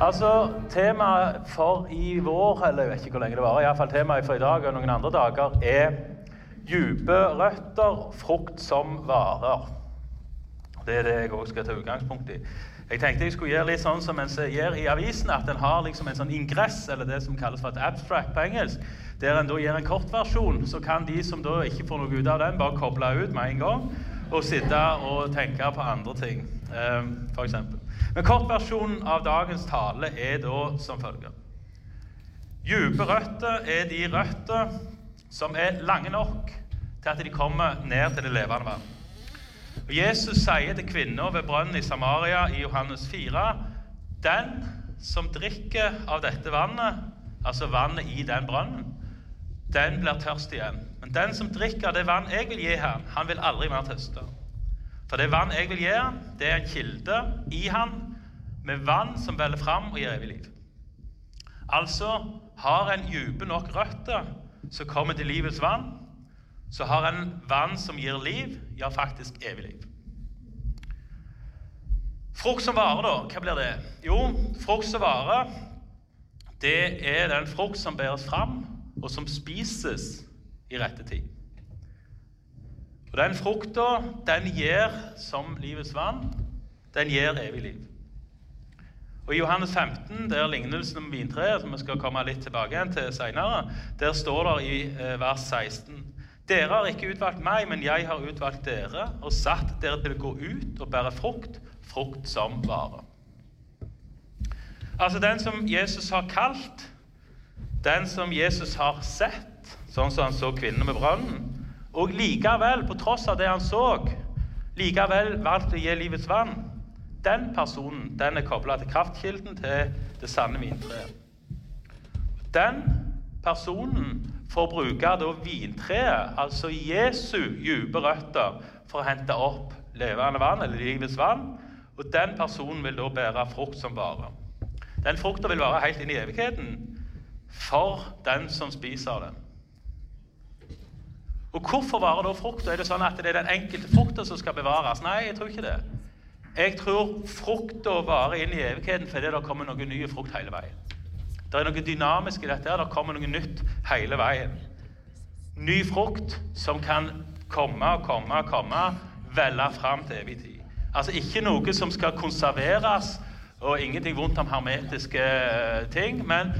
Altså, Temaet for i vår, eller jeg vet ikke hvor lenge det varer, iallfall temaet for i dag og noen andre dager, er dype røtter, frukt som varer. Det er det jeg òg skal ta utgangspunkt i. Jeg tenkte jeg skulle gjøre litt sånn som en gjør i avisen, at en har liksom en sånn ingress, eller det som kalles for et abstract på engelsk, der en da gir en kortversjon. Så kan de som da ikke får noe ut av den, bare koble ut med en gang og sitte og tenke på andre ting, um, f.eks. Men kortversjonen av dagens tale er da som følger. Dype røtter er de røtter som er lange nok til at de kommer ned til det levende vann. Og Jesus sier til kvinna ved brønnen i Samaria i Johannes 4.: Den som drikker av dette vannet, altså vannet i den brønnen, den blir tørst igjen. Men den som drikker av det vann jeg vil gi ham, han vil aldri mer tørste. For det vann jeg vil gi han, det er en kilde i han med vann som veller fram og gir evig liv. Altså har en dype nok røtter som kommer til livets vann, så har en vann som gir liv, ja, faktisk evig liv. Frukt som vare, da. Hva blir det? Jo, frukt som vare, det er den frukt som bæres fram, og som spises i rette tid. Og Den frukta, den gir som livets vann, den gir evig liv. Og I Johannes 15, der lignelsen om vintreet, som vi skal komme litt tilbake igjen til senere, der står det i eh, vers 16.: Dere har ikke utvalgt meg, men jeg har utvalgt dere og satt dere til å gå ut og bære frukt, frukt som vare. Altså den som Jesus har kalt, den som Jesus har sett, sånn som han så kvinnen med brønnen, og likevel, på tross av det han så, likevel valgte å gi livets vann, den personen den er kobla til kraftkilden, til det sanne vintreet. Den personen får bruke da vintreet, altså Jesu dype røtter, for å hente opp levende vann, eller livets vann. Og den personen vil da bære frukt som vare. Den frukta vil vare helt inn i evigheten for den som spiser den. Og hvorfor varer da frukta? Er det sånn at det er den enkelte frukta som skal bevares? Nei, jeg tror ikke det. Jeg tror frukta varer inn i evigheten fordi det kommer noe ny frukt hele veien. Det er noe dynamisk i dette. her, Det kommer noe nytt hele veien. Ny frukt som kan komme og komme og komme, velle fram til evig tid. Altså ikke noe som skal konserveres, og ingenting vondt om hermetiske eh, ting. Men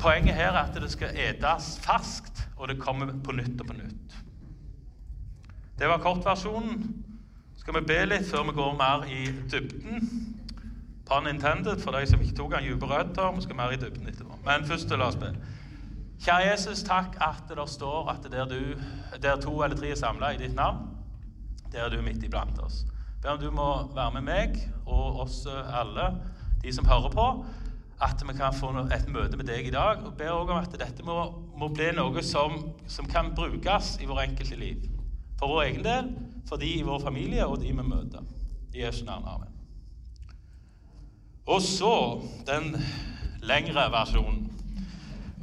poenget her er at det skal etes ferskt og det kommer på nytt og på nytt. Det var kortversjonen. Skal vi be litt før vi går mer i dybden? Pun intended for de som ikke tok den dype røtter. Vi skal mer i dybden etterpå. Men først la oss be. Kjære Jesus, takk at det står at der, du, der to eller tre er samla i ditt navn, der er du midt iblant oss. Ber om du må være med meg og oss alle, de som hører på, at vi kan få et møte med deg i dag. Og ber også om at dette må, må bli noe som, som, kan brukes i vår enkelte liv. For vår egen del, for de i vår familie og de vi møter. I Jesu navn. Amen. Og så den lengre versjonen.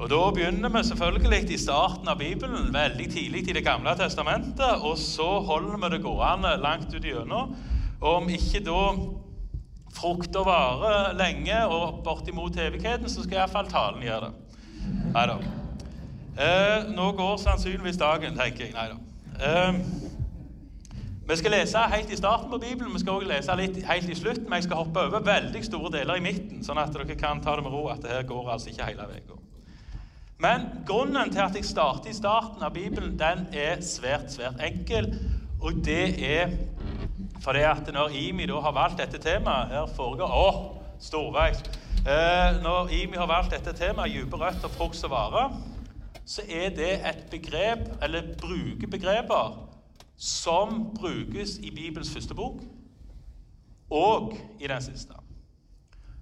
Og Da begynner vi selvfølgelig i starten av Bibelen, veldig tidlig i Det gamle testamentet, og så holder vi det gående langt ut igjennom. Og om ikke da frukt og vare lenge og bortimot evigheten, så skal iallfall talen gjøre det. Nei da. Eh, nå går sannsynligvis dagen, tenker jeg. Nei da. Eh, vi skal lese helt i starten på Bibelen, vi skal også lese litt helt i slutten. Men jeg skal hoppe over veldig store deler i midten, sånn at dere kan ta det med ro at det her går altså ikke hele veien. Men grunnen til at jeg starter i starten av Bibelen, den er svært, svært enkel. Og det er for det at når IMI da har valgt dette temaet Her foregår Å, storveikt! Eh, når IMI har valgt dette temaet, dype røtter, frukt og varer, så er det et begrep, eller bruker begreper, som brukes i Bibels første bok og i den siste.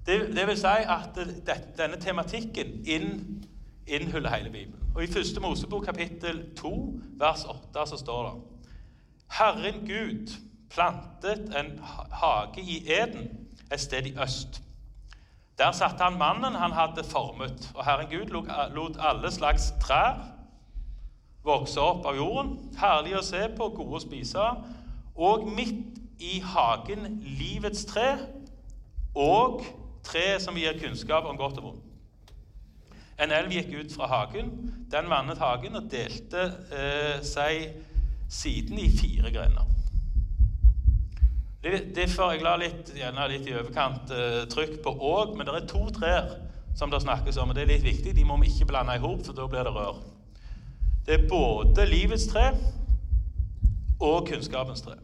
Det, det vil si at det, denne tematikken inn, innhyller hele Bibelen. Og I første Mosebok kapittel 2, vers 8, så står det Herren Gud plantet en hage i Eden, et sted i øst. Der satte han mannen han hadde formet, og Herren Gud lot alle slags trær vokse opp av jorden, herlig å se på, gode å spise, og midt i hagen livets tre og tre som gir kunnskap om godt og vondt. En elv gikk ut fra hagen. Den vannet hagen og delte eh, seg siden i fire grener. Derfor jeg la litt, gjerne litt i overkant uh, trykk på òg, men det er to trær som det snakkes om, og det er litt viktig. De må vi ikke blande i hop, for da blir det rør. Det er både livets tre og kunnskapens tre.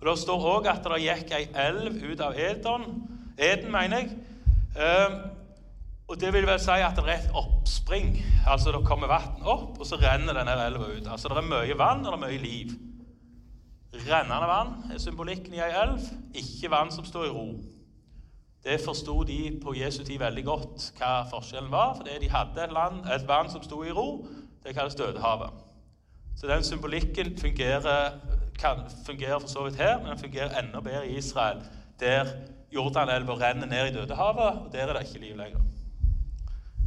Og Det står òg at det gikk ei elv ut av Eden, Eden mener jeg. Eh, og Det vil vel si at det er et oppspring. Altså Det kommer vann opp, og så renner denne elva ut. Altså Det er mye vann og det er mye liv. Rennende vann er symbolikken i ei elv, ikke vann som står i ro. Det forsto de på Jesu tid veldig godt hva forskjellen var. Fordi de hadde et, land, et vann som sto i ro. Det kalles Dødehavet. Så den symbolikken fungerer, kan, fungerer for så vidt her, men den fungerer enda bedre i Israel, der Jordanelva renner ned i Dødehavet, og der er det ikke liv lenger.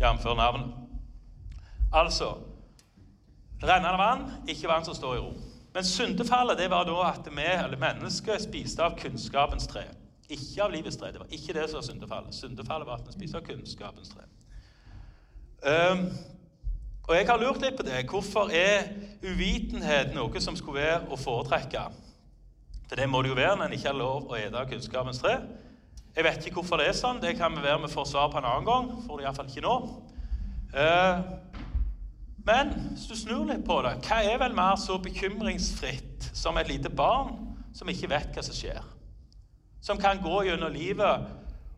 Jf. navnet. Altså rennende vann, ikke vann som står i ro. Men syndefallet det var da at vi, eller mennesket spiste av kunnskapens tre. Ikke av livets tre. Det var ikke det som var syndefallet. Syndefallet var at vi spiste av kunnskapens tre. Um, og jeg har lurt litt på det. Hvorfor er uvitenhet noe som skulle være å foretrekke? For det må det jo være når en ikke har lov å ete av kunnskapens tre. Jeg vet ikke hvorfor det er sånn. Det kan vi være med får svar på en annen gang. Får det iallfall ikke nå. Uh, men hvis du snur litt på det, hva er vel mer så bekymringsfritt som et lite barn som ikke vet hva som skjer? Som kan gå gjennom livet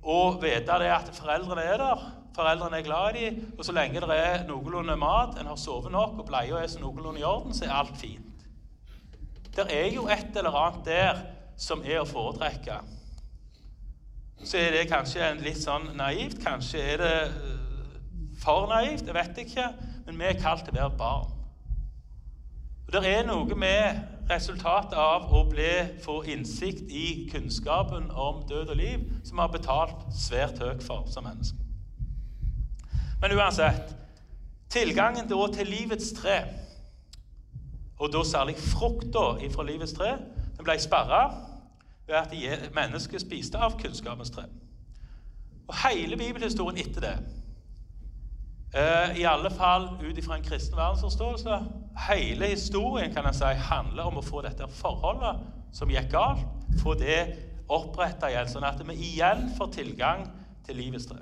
og vite det at foreldrene er der, foreldrene er glad i dem, og så lenge det er noenlunde mat, en har sovet nok og bleia er så noenlunde i orden, så er alt fint. Det er jo et eller annet der som er å foretrekke. Så er det kanskje litt sånn naivt. Kanskje er det eh, for naivt. Jeg vet ikke men vi er kalt til å være barn. Og Det er noe med resultatet av å bli, få innsikt i kunnskapen om død og liv som vi har betalt svært høyt for som mennesker. Men uansett tilgangen til livets tre, og da særlig frukta fra livets tre, den ble sperra ved at mennesket spiste av kunnskapens tre. Og Hele bibelhistorien etter det Uh, I alle fall ut ifra en kristen verdensforståelse. Hele historien kan jeg si, handler om å få dette forholdet som gikk galt, få det oppretta igjen, sånn at vi igjen får tilgang til livets tre.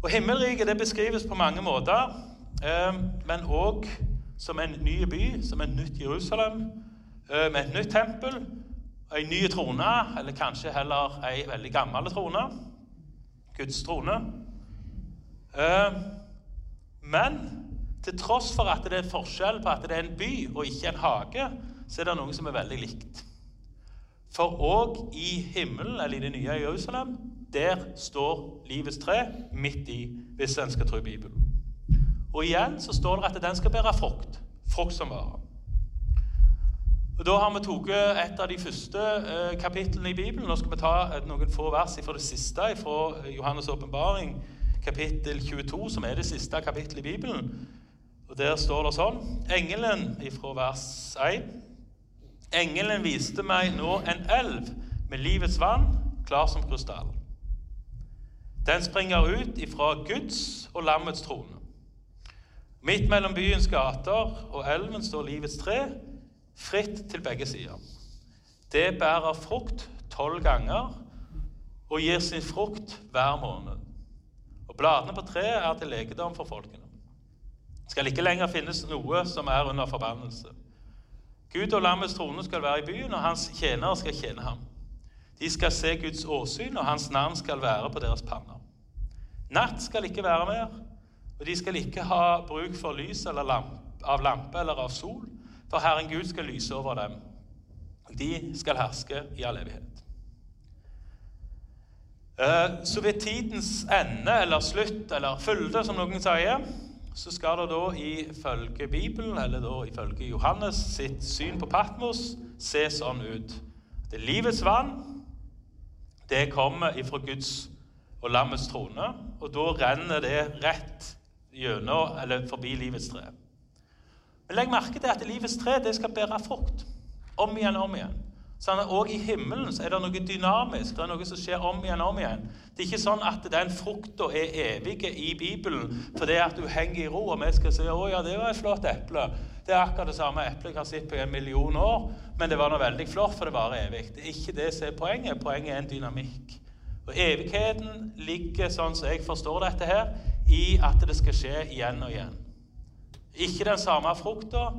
Og Himmelriket det beskrives på mange måter, uh, men òg som en ny by, som et nytt Jerusalem, uh, med et nytt tempel, ei ny trone, eller kanskje heller ei veldig gammel trone, Guds trone. Eh, men til tross for at det er forskjell på at det er en by og ikke en hage, så er det noe som er veldig likt. For òg i himmelen, eller i det nye Jerusalem, der står livets tre midt i, hvis en skal tro Bibelen. Og igjen så står det at den skal bære frukt. Frukt som varer. Og Da har vi tatt et av de første eh, kapitlene i Bibelen. Nå skal vi ta noen få vers fra det siste, fra Johannes' åpenbaring kapittel 22, som er det siste kapittelet i Bibelen. Og Der står det sånn Engelen ifra vers 1. Engelen viste meg nå en elv med livets vann, klar som krystall. Den springer ut ifra Guds og lammets trone. Midt mellom byens gater og elven står livets tre, fritt til begge sider. Det bærer frukt tolv ganger og gir sin frukt hver måned. Bladene på treet er til legedom for folkene. Det skal ikke lenger finnes noe som er under forbannelse. Gud og lammets trone skal være i byen, og hans tjenere skal tjene ham. De skal se Guds åsyn, og hans navn skal være på deres panner. Natt skal ikke være mer, og de skal ikke ha bruk for lys lamp, av lampe eller av sol, for Herren Gud skal lyse over dem. De skal herske i all evighet. Eh, så ved tidens ende, eller slutt, eller fylde, som noen sier, så skal det da ifølge Bibelen, eller da ifølge Johannes sitt syn på Patmos, se sånn ut. Det er livets vann. Det kommer ifra Guds og lammets trone, og da renner det rett gjennom, eller forbi livets tre. Men legg merke til at livets tre det skal bære frukt. Om igjen og om igjen. Sånn at i himmelen er det noe dynamisk. Det er noe som skjer om igjen og om igjen. Det er ikke sånn at den frukta er evig i Bibelen fordi at du henger i ro, og vi skal si å ja, det var et flott eple. Det er akkurat det samme eplet jeg har sett på en million år, men det var noe veldig flott, for det varer evig. Det er ikke det som er poenget. Poenget er en dynamikk. Og Evigheten ligger, sånn som jeg forstår dette her, i at det skal skje igjen og igjen. Ikke den samme frukta,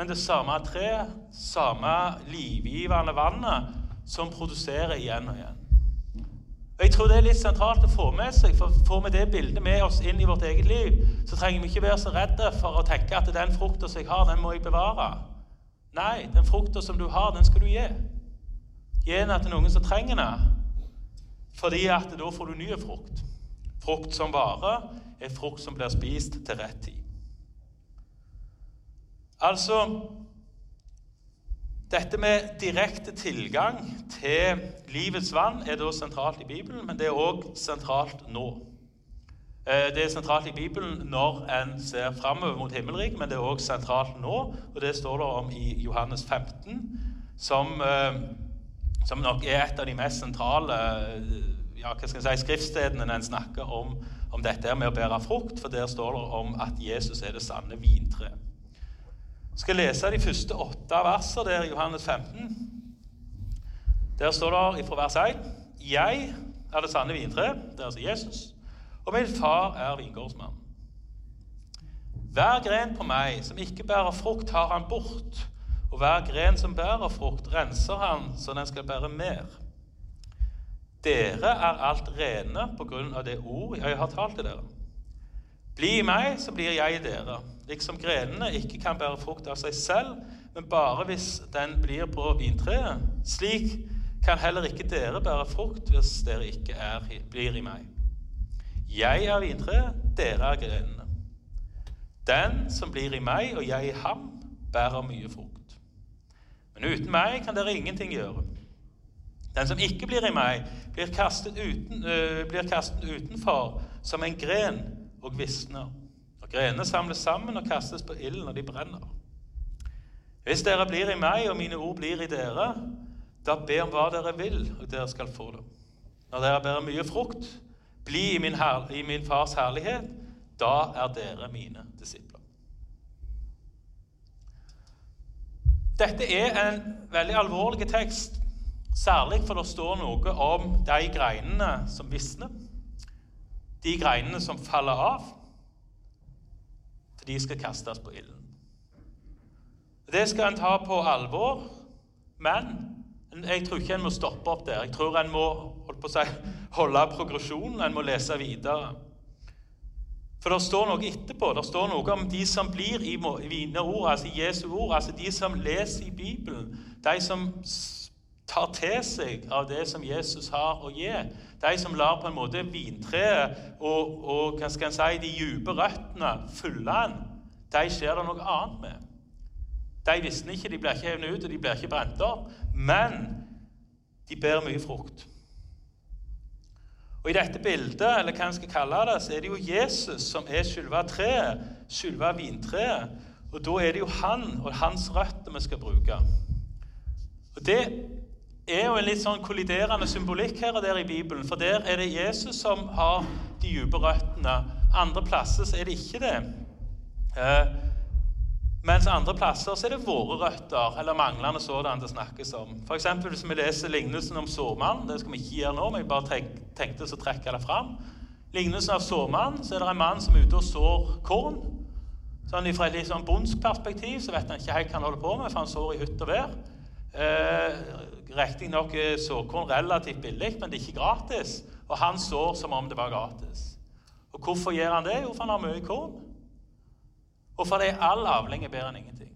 men det samme treet, samme livgivende vannet, som produserer igjen og igjen. Og Jeg tror det er litt sentralt å få med seg, for får vi det bildet med oss inn i vårt eget liv, så trenger vi ikke være så redde for å tenke at den frukta som jeg har, den må jeg bevare. Nei, den frukta som du har, den skal du gi. Gi den til noen som trenger den, fordi at da får du ny frukt. Frukt som varer, er frukt som blir spist til rett tid. Altså Dette med direkte tilgang til livets vann er da sentralt i Bibelen, men det er òg sentralt nå. Eh, det er sentralt i Bibelen når en ser framover mot himmelriket, men det er òg sentralt nå, og det står det om i Johannes 15, som, eh, som nok er et av de mest sentrale ja, hva skal jeg si, skriftstedene når en snakker om, om dette med å bære frukt, for der står det om at Jesus er det sanne vintreet. Skal lese de første åtte versene der i Johannes 15. Der står det fra vers 1.: Jeg er det sanne vintre, det er altså Jesus, og min far er vingårdsmann. Hver gren på meg som ikke bærer frukt, tar han bort, og hver gren som bærer frukt, renser han så den skal bære mer. Dere er alt rene på grunn av det ord jeg har talt til dere. Bli i meg, så blir jeg i dere. Liksom grenene ikke kan bære frukt av seg selv, men bare hvis den blir på vintreet. Slik kan heller ikke dere bære frukt hvis dere ikke er, blir i meg. Jeg er vintreet, dere er grenene. Den som blir i meg og jeg i ham, bærer mye frukt. Men uten meg kan dere ingenting gjøre. Den som ikke blir i meg, blir kastet, uten, øh, blir kastet utenfor som en gren og visner. Og Grenene samles sammen og kastes på ilden når de brenner. Hvis dere blir i meg, og mine ord blir i dere, da be om hva dere vil, og dere skal få det. Når dere bærer mye frukt, bli i min, i min fars herlighet, da er dere mine disipler. Dette er en veldig alvorlig tekst, særlig for det står noe om de greinene som visner de greinene som faller av, for de skal kastes på ilden. Det skal en ta på alvor, men jeg tror ikke en må stoppe opp der. Jeg tror en må si, holde progresjonen, en må lese videre. For det står noe etterpå. Det står noe om de som blir i mine ord, altså Jesu ord, altså de som leser i Bibelen. De som tar til seg av det som Jesus har å gi. De som lar på en måte vintreet og, og hva skal en si, de dype røttene fylle den, de skjer det noe annet med. De visste ikke, de blir ikke hevnet ut, og de blir ikke brent opp. Men de bærer mye frukt. Og I dette bildet eller hva en skal kalle det, så er det jo Jesus som er selve treet, selve vintreet. Og da er det jo han og hans røtter vi skal bruke. Og Det er jo en litt sånn kolliderende symbolikk her og der i Bibelen. For der er det Jesus som har de dype røttene. Andre plasser så er det ikke det. Eh, mens andre plasser så er det våre røtter, eller manglende sådan, det snakkes om. F.eks. hvis vi leser lignelsen om sårmannen. Det skal vi ikke gjøre nå, men jeg bare tenkte å trekke det fram. Lignelsen av sårmannen, så er det en mann som er ute og sår korn. Sånn Fra et litt sånn bondsk perspektiv så vet han ikke helt hva han holder på med, for han sår i hytt og vær. Eh, Riktignok er såkorn relativt billig, men det er ikke gratis. Og han sår som om det var gratis. Og hvorfor gjør han det? Jo, for han har mye korn. Og for det er all avling er bedre enn ingenting.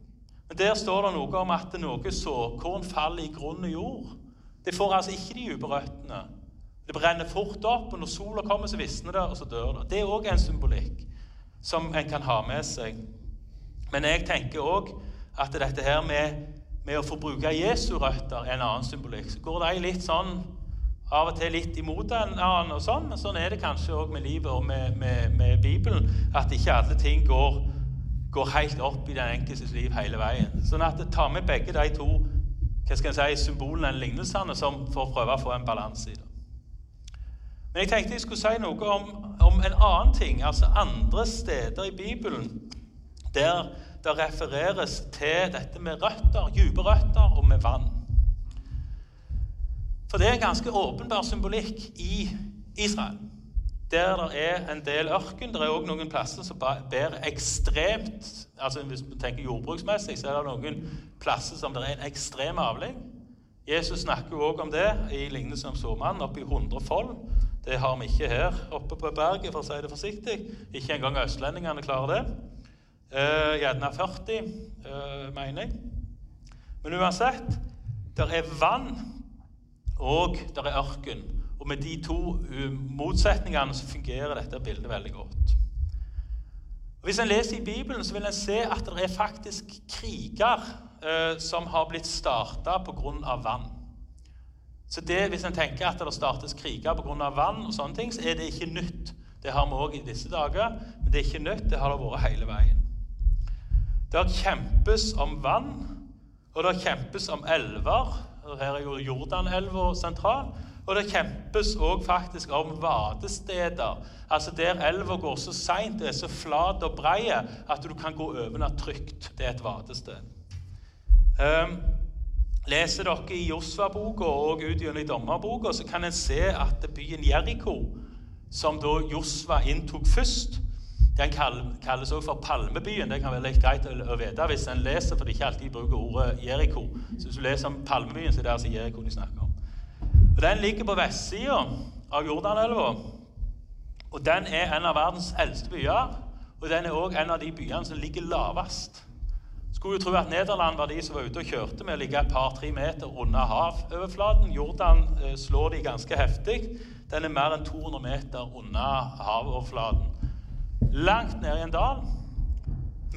Men der står det noe om at noe såkorn faller i grunn og jord. Det får altså ikke de dype røttene. Det brenner fort opp, og når sola kommer, så visner det, og så dør det. Det er òg en symbolikk som en kan ha med seg. Men jeg tenker òg at dette her med med å få bruke Jesu røtter en annen symbolikk. Så går de litt sånn av og til litt imot en annen, og sånn, men sånn er det kanskje òg med livet og med, med, med, Bibelen. At ikke alle ting går, går helt opp i den enkeltes liv hele veien. Sånn at ta med begge de to hva skal jeg si, symbolene og lignelsene som for å prøve å få en balanse i det. Men jeg tenkte jeg skulle si noe om, om, en annen ting, altså andre steder i Bibelen der det refereres til dette med røtter, dype røtter og med vann. For det er en ganske åpenbar symbolikk i Israel der det er en del ørken. Det er òg noen plasser som bærer ekstremt altså Hvis vi tenker jordbruksmessig, så er det noen plasser som det er en ekstrem avling. Jesus snakker òg om det i lignelsen om såmannen oppe i 100 fold. Det har vi ikke her oppe på berget, for å si det forsiktig. Ikke engang østlendingene klarer det. Eh, gjerne 40, eh, mener jeg. Men uansett, det er vann, og det er ørken. Og med de to uh, motsetningene så fungerer dette bildet veldig godt. Og hvis en leser i Bibelen, så vil en se at det er faktisk kriger eh, som har blitt starta pga. vann. Så det, Hvis en tenker at det startes kriger pga. vann, og sånne ting, så er det ikke nytt. Det har vi òg i disse dager, men det er ikke nytt. Det har det vært hele veien. Det kjempes om vann, og det kjempes om elver. Her er jo Jordanelva sentral. Og det kjempes òg faktisk om vadesteder. Altså der elva går så seint og er så flat og brei at du kan gå over den trygt. Det er et vadested. Um, leser dere i Josva-boka og ut gjennom dommerboka, så kan en se at byen Jeriko, som da Josva inntok først Den kalles også for Palmebyen. Det kan være litt greit å vite hvis en leser, for de ikke alltid bruker ordet Jeriko. Så hvis du leser om Palmebyen, så er det altså Jeriko de snakker om. Og Den ligger på vestsida av Jordanelva. Og den er en av verdens eldste byer. Og den er òg en av de byene som ligger lavest. Skulle jo tro at Nederland var de som var ute og kjørte med å ligge et par-tre meter under havoverflaten. Jordan eh, slår de ganske heftig. Den er mer enn 200 meter under havoverflaten. Langt nede i en dal,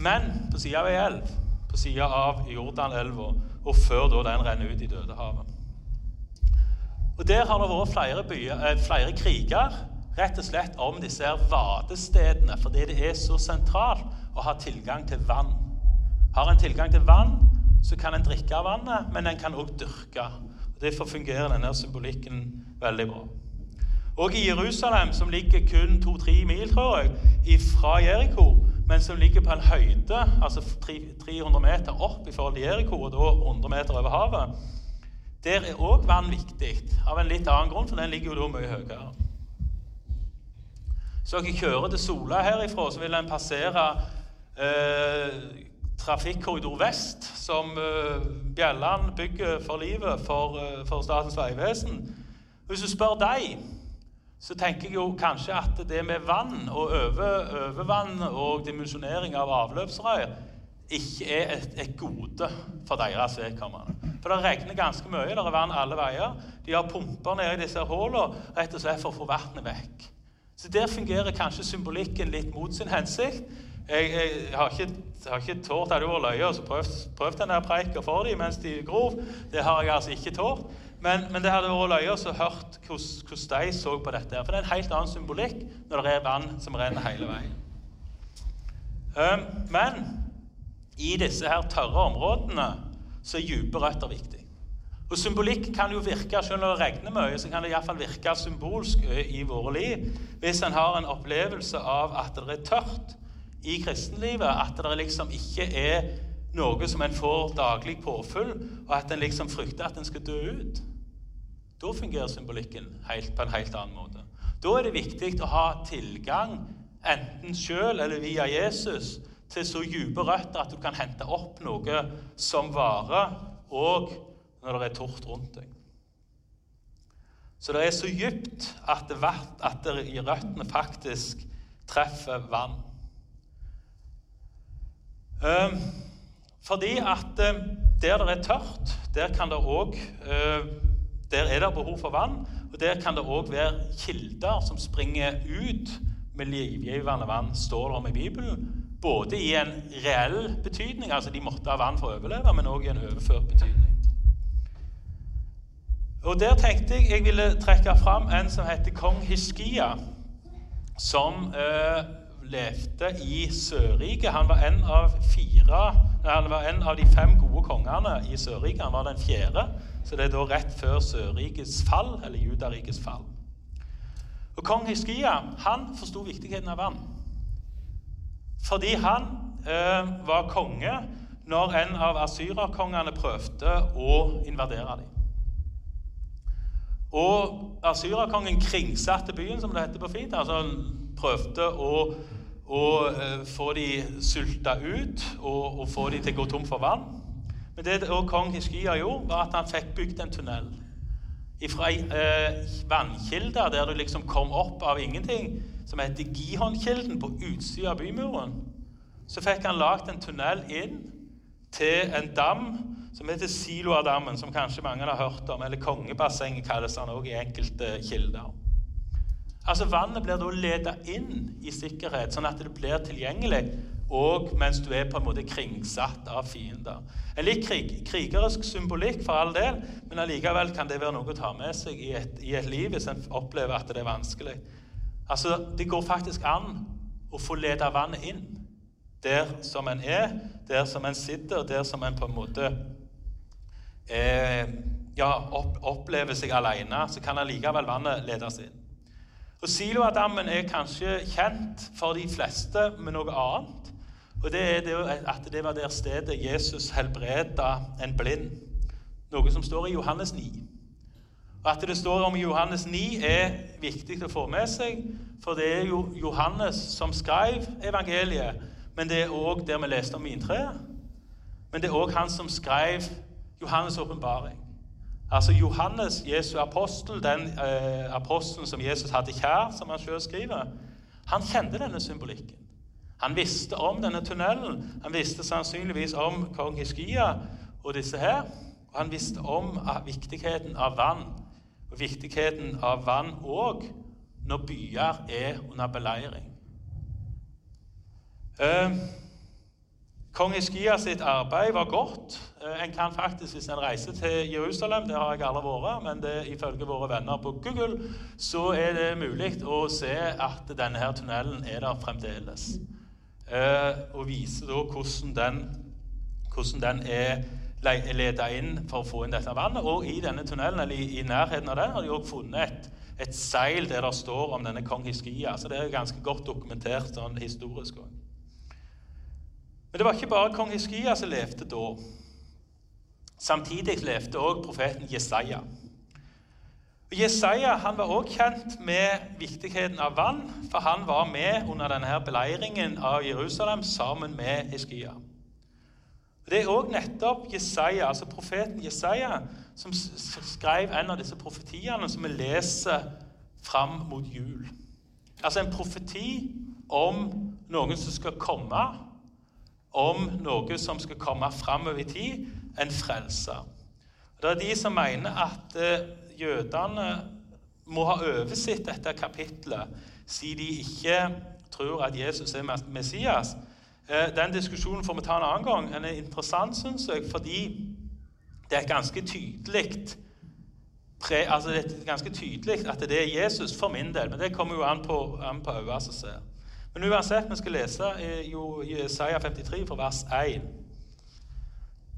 men på sida av ei elv. På sida av Jordanelva, og før da den renner ut i Dødehavet. Og Der har det vært flere, byer, eh, flere kriger rett og slett om disse her vadestedene, fordi det er så sentralt å ha tilgang til vann. Har en tilgang til vann, så kan en drikke av vannet, men en kan òg dyrke. Og Derfor fungerer denne symbolikken veldig bra. Og i Jerusalem, som ligger kun 2-3 mil tror jeg, fra Jeriko, men som ligger på en høyde, altså 300 meter opp i forhold til Jeriko, og da 100 meter over havet, der er òg vann viktig, av en litt annen grunn, for den ligger jo da mye høyere. Så dere kjører til Sola herifra, så vil en passere eh, Trafikkorridor Vest, som eh, Bjelland bygger for livet for, eh, for Statens vegvesen. Hvis du spør deg, så tenker jeg jo kanskje at det med vann og over, overvann og dimensjonering av avløpsrør ikke er et, et gode for deres vedkommende. For det regner ganske mye. Det er vann alle veier. De har pumper nede i disse hullene rett og slett for å få vannet vekk. Så der fungerer kanskje symbolikken litt mot sin hensikt. Jeg, jeg, har ikke, har ikke tålt hadde vært løye og prøvd, prøvd denne preika for dem mens de grov. Det har jeg altså ikke tålt. Men, men det hadde vært løye å hørt hvordan de så på dette. For det er en helt annen symbolikk når det er vann som renner hele veien. Um, men i disse her tørre områdene så er dype røtter viktig. Og Symbolikk kan jo virke selv når det regner mye, så kan det i fall virke symbolsk i våre liv. Hvis en har en opplevelse av at det er tørt i kristenlivet, at det liksom ikke er noe som en får daglig påfyll, og at en liksom frykter at en skal dø ut. Da fungerer symbolikken helt, på en helt annen måte. Da er det viktig å ha tilgang, enten sjøl eller via Jesus, til så dype røtter at du kan hente opp noe som varer, og når det er tort rundt deg. Så det er så dypt at, det, at det, i røttene faktisk treffer vann. Um, fordi at um, der det er tørt, der òg uh, Der er det behov for vann, og der kan det òg være kilder som springer ut med livgivende vann, står det om i Bibelen. Både i en reell betydning, altså de måtte ha vann for å overleve, men òg i en overført betydning. Og Der tenkte jeg jeg ville trekke fram en som heter kong Hiskia, som eh, levde i Sørriket. Han han var en av de fem gode kongene i Sørriket. Han var den fjerde, så det er da rett før Sørrikets fall, eller Judarikets fall. Og Kong Hiskia han forsto viktigheten av vann. Fordi han eh, var konge når en av asyrerkongene prøvde å invadere dem. Og asyrerkongen kringsatte byen, som det heter på fint. altså Han prøvde å, å eh, få de sulta ut og, og, få de til å gå tom for vann. Men det kong Hiskia gjorde, var at han fikk bygd en tunnel fra ei eh, vannkilde der du liksom kom opp av ingenting, som heter Gihon-kilden, på utsida av bymuren. Så fikk han lagd en tunnel inn til en dam som heter Siloadammen, som kanskje mange har hørt om. Eller Kongebassenget kalles han òg i enkelte kilder. Altså Vannet blir da ledet inn i sikkerhet, sånn at det blir tilgjengelig og mens du er på en måte kringsatt av fiender. En litt krig, krigerisk symbolikk for all del, men allikevel kan det være noe å ta med seg i et, i et liv hvis en opplever at det er vanskelig. Altså, Det går faktisk an å få leda vannet inn der som en er, der som en sitter, der som en på en måte eh, ja, opp, opplever seg alene, så kan allikevel vannet ledes inn. Og Siloadammen er kanskje kjent for de fleste med noe annet. Og det er at det var der stedet Jesus helbreda en blind. Noe som står i Johannes 9. Og At det står om Johannes 9, er viktig å få med seg, for det er jo Johannes som skrev evangeliet. Men det er òg der vi leste om vintreet. Men det er òg han som skrev Johannes' åpenbaring. Altså Johannes, Jesu apostel, den eh, apostelen som Jesus hadde kjær, som han sjøl skriver, han kjente denne symbolikken. Han visste om denne tunnelen. Han visste sannsynligvis om kong Hiskia og disse her. Og han visste om viktigheten av vann, og viktigheten av vann òg når byer er under beleiring. Eh, Kong Iskia sitt arbeid var godt. Eh, en kan faktisk, Hvis en reiser til Jerusalem, det har jeg aldri vært, men det, ifølge våre venner på Google, så er det mulig å se at denne her tunnelen er der fremdeles. Eh, og viser da hvordan den, hvordan den er leda inn for å få inn dette vannet. Og i denne tunnelen, eller i, nærheten av den har de òg funnet et, et, seil der det står om denne kong Hiskia. Så det er ganske godt dokumentert sånn historisk òg. Men det var ikke bare kong Hiskia som levde da. Samtidig levde også profeten Jesaja. Og Jesaja han var også kjent med viktigheten av vann, for han var med under denne beleiringen av Jerusalem sammen med Hiskia. Det er òg nettopp Jesaja, altså profeten Jesaja som skrev en av disse profetiene som vi leser fram mot jul. Altså en profeti om noen som skal komme, om noe som skal komme framover i tid, en frelser. Det er de som mener at eh, jødene må ha oversett dette kapitlet siden de ikke tror at Jesus er Messias. Eh, den diskusjonen får vi ta en annen gang. Den er interessant, syns jeg, fordi det er ganske tydelig altså det er ganske tydelig at det er Jesus for min del. Men det kommer jo an på, øynene som ser. Men uansett, vi skal lese i Jesaja 53 fra vers 1.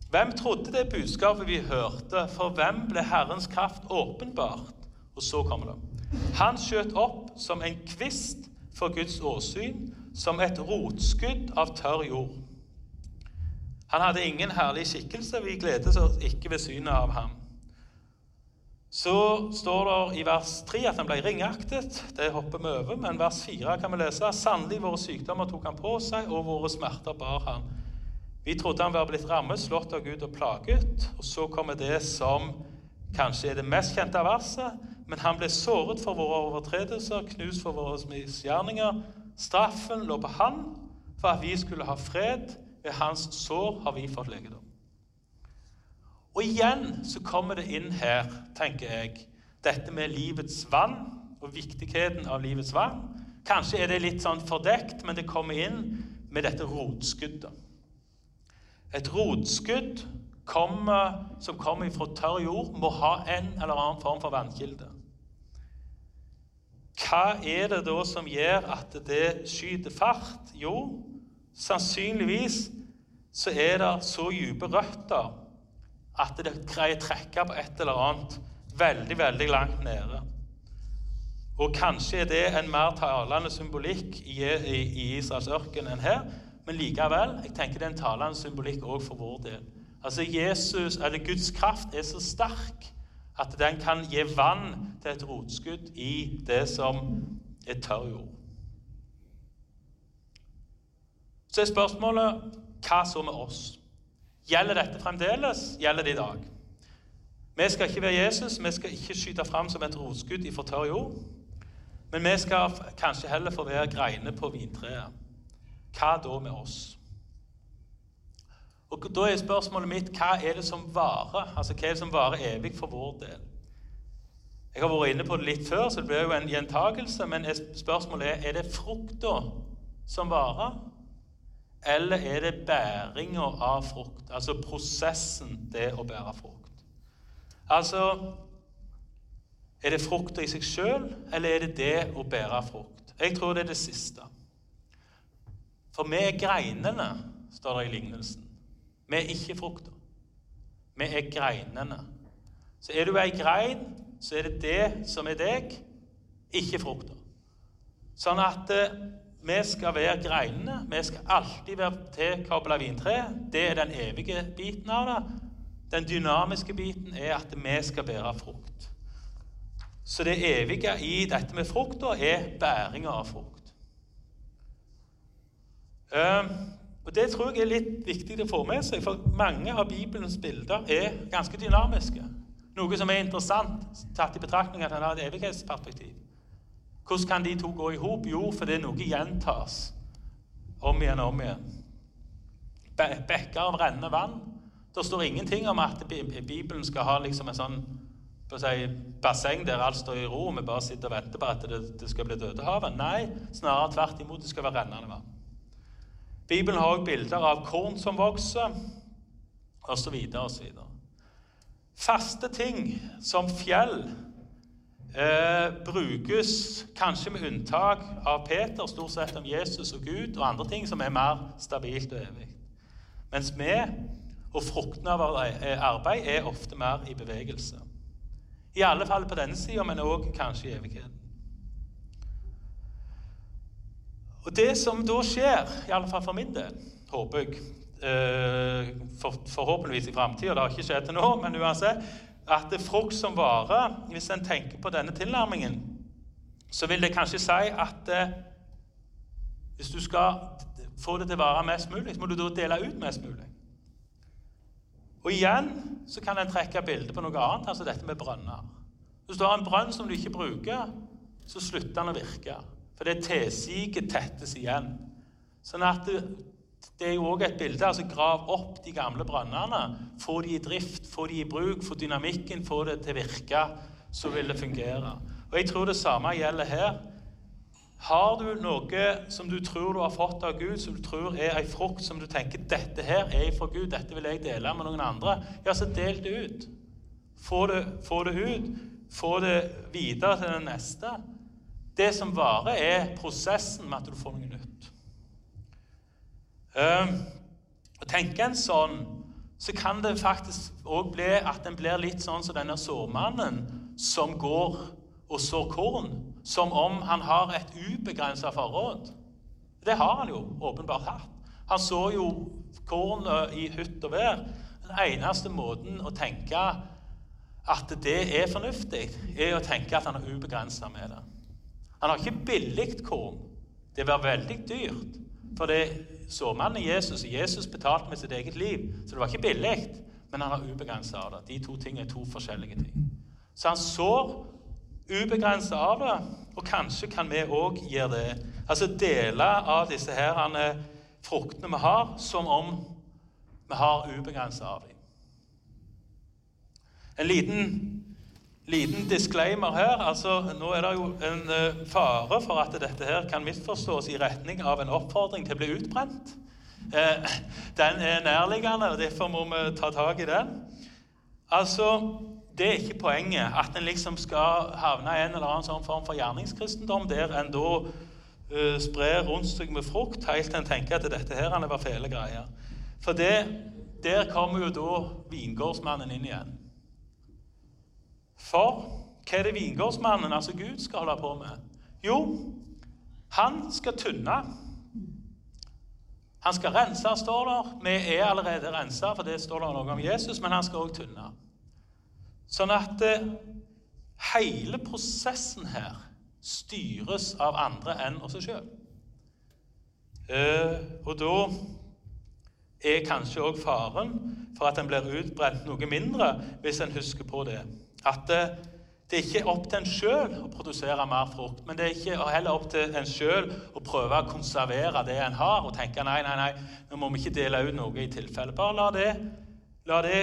Hvem trodde det budskapet vi hørte? For hvem ble Herrens kraft åpenbart? Og så kommer det. Han skjøt opp som en kvist for Guds åsyn, som et rotskudd av tørr jord. Han hadde ingen herlig skikkelse, vi gledet oss ikke ved synet av ham. Så står det i vers 3 at han ble ringaktet. Det hopper vi over. Men vers 4 kan vi lese sannelig våre sykdommer tok han på seg, og våre smerter bar han. Vi trodde han var blitt rammet, slått av Gud og plaget. Og så kommer det som kanskje er det mest kjente av verset. Men han ble såret for våre overtredelser, knust for våre misgjerninger. Straffen lå på han for at vi skulle ha fred. Ved hans sår har vi fått legedom. Og igjen så kommer det inn her, tenker jeg, dette med livets vann og viktigheten av livets vann. Kanskje er det litt sånn fordekt, men det kommer inn med dette rotskuddet. Et rotskudd kommer, som kommer fra tørr jord, må ha en eller annen form for vannkilde. hva er det da som gjør at det skyter fart? Jo, sannsynligvis så er det så dype røtter at det greier å trekke på et eller annet veldig, veldig langt nede. Og kanskje er det en mer talende symbolikk i, Israels ørken enn her, men likevel jeg tenker det er en talende symbolikk òg for vår del. Altså Jesus, eller Guds kraft er så sterk at den kan gi vann til et rotskudd i det som er tørr jord. Så er spørsmålet hva så med oss? Gjelder dette fremdeles? Gjelder det i dag? Vi skal ikke være Jesus, vi skal ikke skyte fram som et rotskudd i for tørr jord. Men vi skal kanskje heller få være greiner på vintreet. Hva da med oss? Og Da er spørsmålet mitt hva er det som varer Altså, hva er det som varer evig for vår del? Jeg har vært inne på det litt før, så det blir jo en gjentagelse. Men spørsmålet er er det frukta som varer, eller er det bæringa av frukt? Altså prosessen, det å bære frukt. Altså Er det frukta i seg sjøl, eller er det det å bære frukt? Jeg tror det er det siste. For vi er greinene, står det i lignelsen. Vi er ikke frukta. Vi er greinene. Så er du ei grein, så er det det som er deg, ikke frukta. Sånn at eh, vi skal være greinene. Vi skal alltid være tilkobla vintreet. Det er den evige biten av det. Den dynamiske biten er at vi skal bære frukt. Så det evige i dette med frukt er bæringa av frukt. Um, og Det tror jeg er litt viktig å få med seg, for mange av Bibelens bilder er ganske dynamiske. Noe som er interessant, tatt i betraktning at han har et evighetsperspektiv. Hvordan kan de to gå i hop? Jo, fordi noe gjentas om igjen og om igjen. Bekker av rennende vann. Det står ingenting om at Bibelen skal ha liksom en sånn si, basseng der alt står i ro, og vi bare sitter og venter på at det, det skal bli Dødehavet. Nei, snarere tvert imot. Det skal være rennende vann. Bibelen har også bilder av korn som vokser, osv. osv. Faste ting som fjell eh, brukes kanskje med unntak av Peter, stort sett om Jesus og Gud og andre ting som er mer stabilt og evig. Mens vi og fruktene av eh, arbeid er ofte mer i bevegelse. I alle fall på denne sida, men òg kanskje i evigheten. Og Det som da skjer, i alle fall for min del, håper jeg eh, for, Forhåpentligvis i framtida, det har ikke skjedd til nå, men uansett at frukt som varer Hvis en tenker på denne tilnærmingen, så vil det kanskje si at eh, hvis du skal få det til å vare mest mulig, så må du da dele ut mest mulig. Og igjen så kan en trekke bildet på noe annet, altså dette med brønner. Hvis du har en brønn som du ikke bruker, så slutter den å virke. For det tilsiget tettes igjen. Sånn at det er jo òg et bilde. altså Grav opp de gamle brønnene. Få de i drift, få de i bruk, få dynamikken, få det til å virke. Så vil det fungere. Og Jeg tror det samme gjelder her. Har du noe som du tror du har fått av Gud, som du tror er ei frukt som du tenker dette her er fra Gud, dette vil jeg dele med noen andre, ja, så del det ut. Få det, få det ut. Få det videre til den neste. Det som varer, er prosessen med at du får noe nytt. Uh, tenker en sånn, så kan det faktisk òg bli at en blir litt sånn som denne sårmannen som går og sår korn, som om han har et ubegrensa forråd. Det har han jo åpenbart hatt. Han så jo kornet i hytt og vær. Den eneste måten å tenke at det er fornuftig, er å tenke at han er ubegrensa med det. Han har ikke billig korn. Det var veldig dyrt. For det såmannen Jesus, og Jesus betalte med sitt eget liv. Så det var ikke billig, men han har ubegrensa av det. De to tingene er to forskjellige ting. Så han sår ubegrensa av det, og kanskje kan vi òg gjøre det. Altså dele av disse her fruktene vi har, som om vi har ubegrensa av dem. En liten liten disclaimer her. altså Nå er det jo en uh, fare for at dette her kan misforstås i retning av en oppfordring til å bli utbrent. Uh, den er nærliggende, og derfor må vi ta tak i den. Altså, det er ikke poenget. At en liksom skal havne i en eller annen sånn form for gjerningskristendom der en da uh, sprer rundt seg med frukt helt til en tenker at dette her var fæle greier. For det, der kommer jo da vingårdsmannen inn igjen. For hva er det vingårdsmannen, altså Gud, skal holde på med? Jo, han skal tynne. Han skal rense, står der. Vi er allerede rensa, for det står der noe om Jesus, men han skal òg tynne. Sånn at eh, hele prosessen her styres av andre enn oss sjøl. Eh, og da er kanskje òg faren for at en blir utbrent noe mindre, hvis en husker på det. At det det er ikke opp til en sjøl å produsere mer frukt, men det er ikke heller opp til en sjøl å prøve å konservere det en har, og tenke nei, nei, nei, nå må vi ikke dele ut noe i tilfelle. Bare la det La det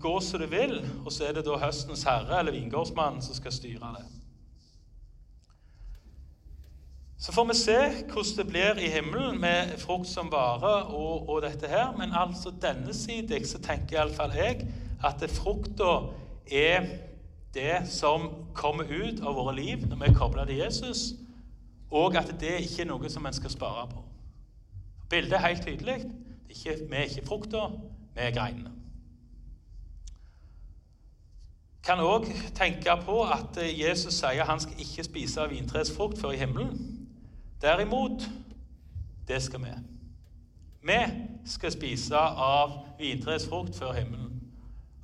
gå som det vil, og så er det da høstens herre eller vingårdsmannen som skal styre det. Så får vi se hvordan det blir i himmelen med frukt som vare og, og dette her. Men altså denne siden så tenker iallfall jeg at frukta er det som kommer ut av våre liv når vi er kobla til Jesus, og at det ikke er noe som en skal spare på. Bildet er helt tydelig. Er ikke, vi er ikke frukta, vi er greinene kan òg tenke på at Jesus sier han skal ikke spise av vintreets frukt før i himmelen. Derimot, det skal vi. Vi skal spise av vintreets frukt før himmelen.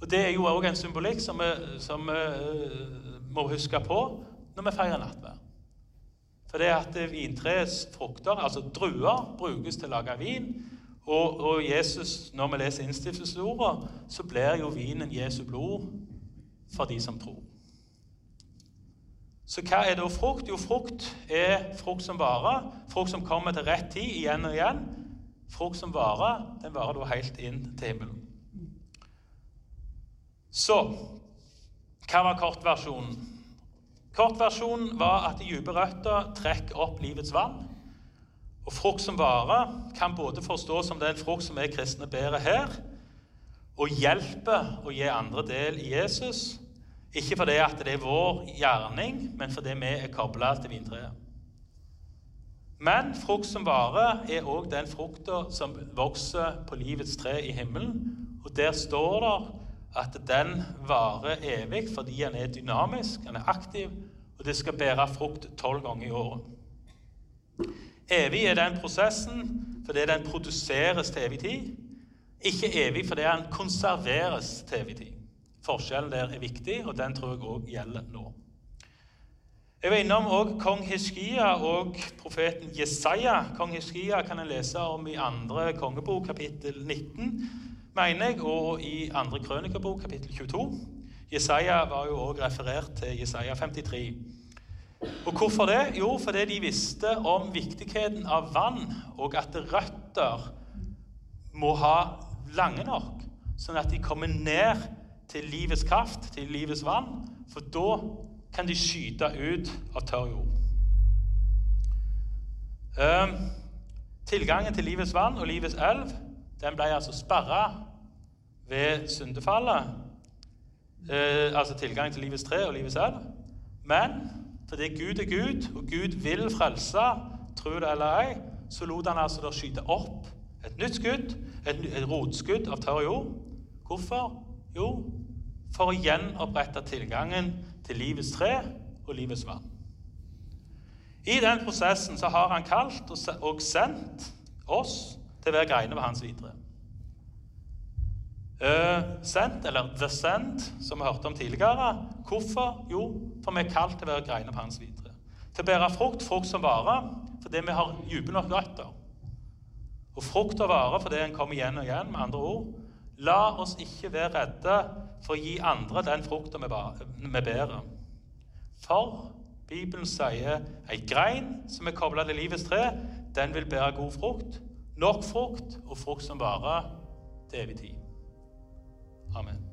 Og Det er jo òg en symbolikk som vi, som vi uh, må huske på når vi feirer nattverd. For det at vintreets frukter, altså druer, brukes til å lage vin. Og, og Jesus, når vi leser innstiftelsesordet, så blir jo vinen Jesu blod for de som tror. Så hva er da frukt? Jo, frukt er frukt som varer. Frukt som kommer til rett tid igjen og igjen. Frukt som varer, den varer da helt inn til himmelen. Så hva var kortversjonen? Kortversjonen var at dype røtter trekker opp livets vann. Og frukt som varer, kan både forstås som den frukt som er kristne bærer her, og hjelper å gi andre del i Jesus. Ikke fordi at det er vår gjerning, men fordi vi er kobla til vintreet. Men frukt som vare er òg den frukta som vokser på livets tre i himmelen. Og der står det at den varer evig fordi den er dynamisk, den er aktiv, og det skal bære frukt tolv ganger i året. Evig er den prosessen fordi den produseres til evig tid. Ikke evig fordi den konserveres til evig tid. Forskjellen der er viktig, og den tror jeg òg gjelder nå. Jeg var innom også kong Hiskia og profeten Jesaja. Kong Hiskia kan en lese om i andre kongebok, kapittel 19, mener jeg, og i andre krønikerbok, kapittel 22. Jesaja var jo også referert til Jesaja 53. Og Hvorfor det? Jo, fordi de visste om viktigheten av vann, og at røtter må ha lange nok, sånn at de kommer ned til livets kraft, til livets vann. For da kan de skyte ut av tørr jord. Uh, tilgangen til livets vann og livets elv den ble altså sperra ved syndefallet. Eh, altså tilgang til livets tre og livets elv. Men fordi Gud er Gud, og Gud vil frelse, tro det eller ei, så lot han altså det skyte opp et nytt skudd, et, et rotskudd av tørr jord. Hvorfor? Jo, for å gjenopprette tilgangen til livets tre og livets vann. I den prosessen så har han kalt og sendt oss til å være greiner ved hans videre. Uh, sent, eller The Send, som vi hørte om tidligere. Hvorfor? Jo, for vi er kalt til å være greiner på hans videre. Til å bære frukt, frukt som varer, fordi vi har dype nok røtter. Og frukt og varer fordi en kommer igjen og igjen. Med andre ord, la oss ikke være redde for å gi andre den frukta vi bærer. For Bibelen sier ei grein som er kobla til livets tre, den vil bære god frukt. Nok frukt og frukt som varer til evig tid. Amen.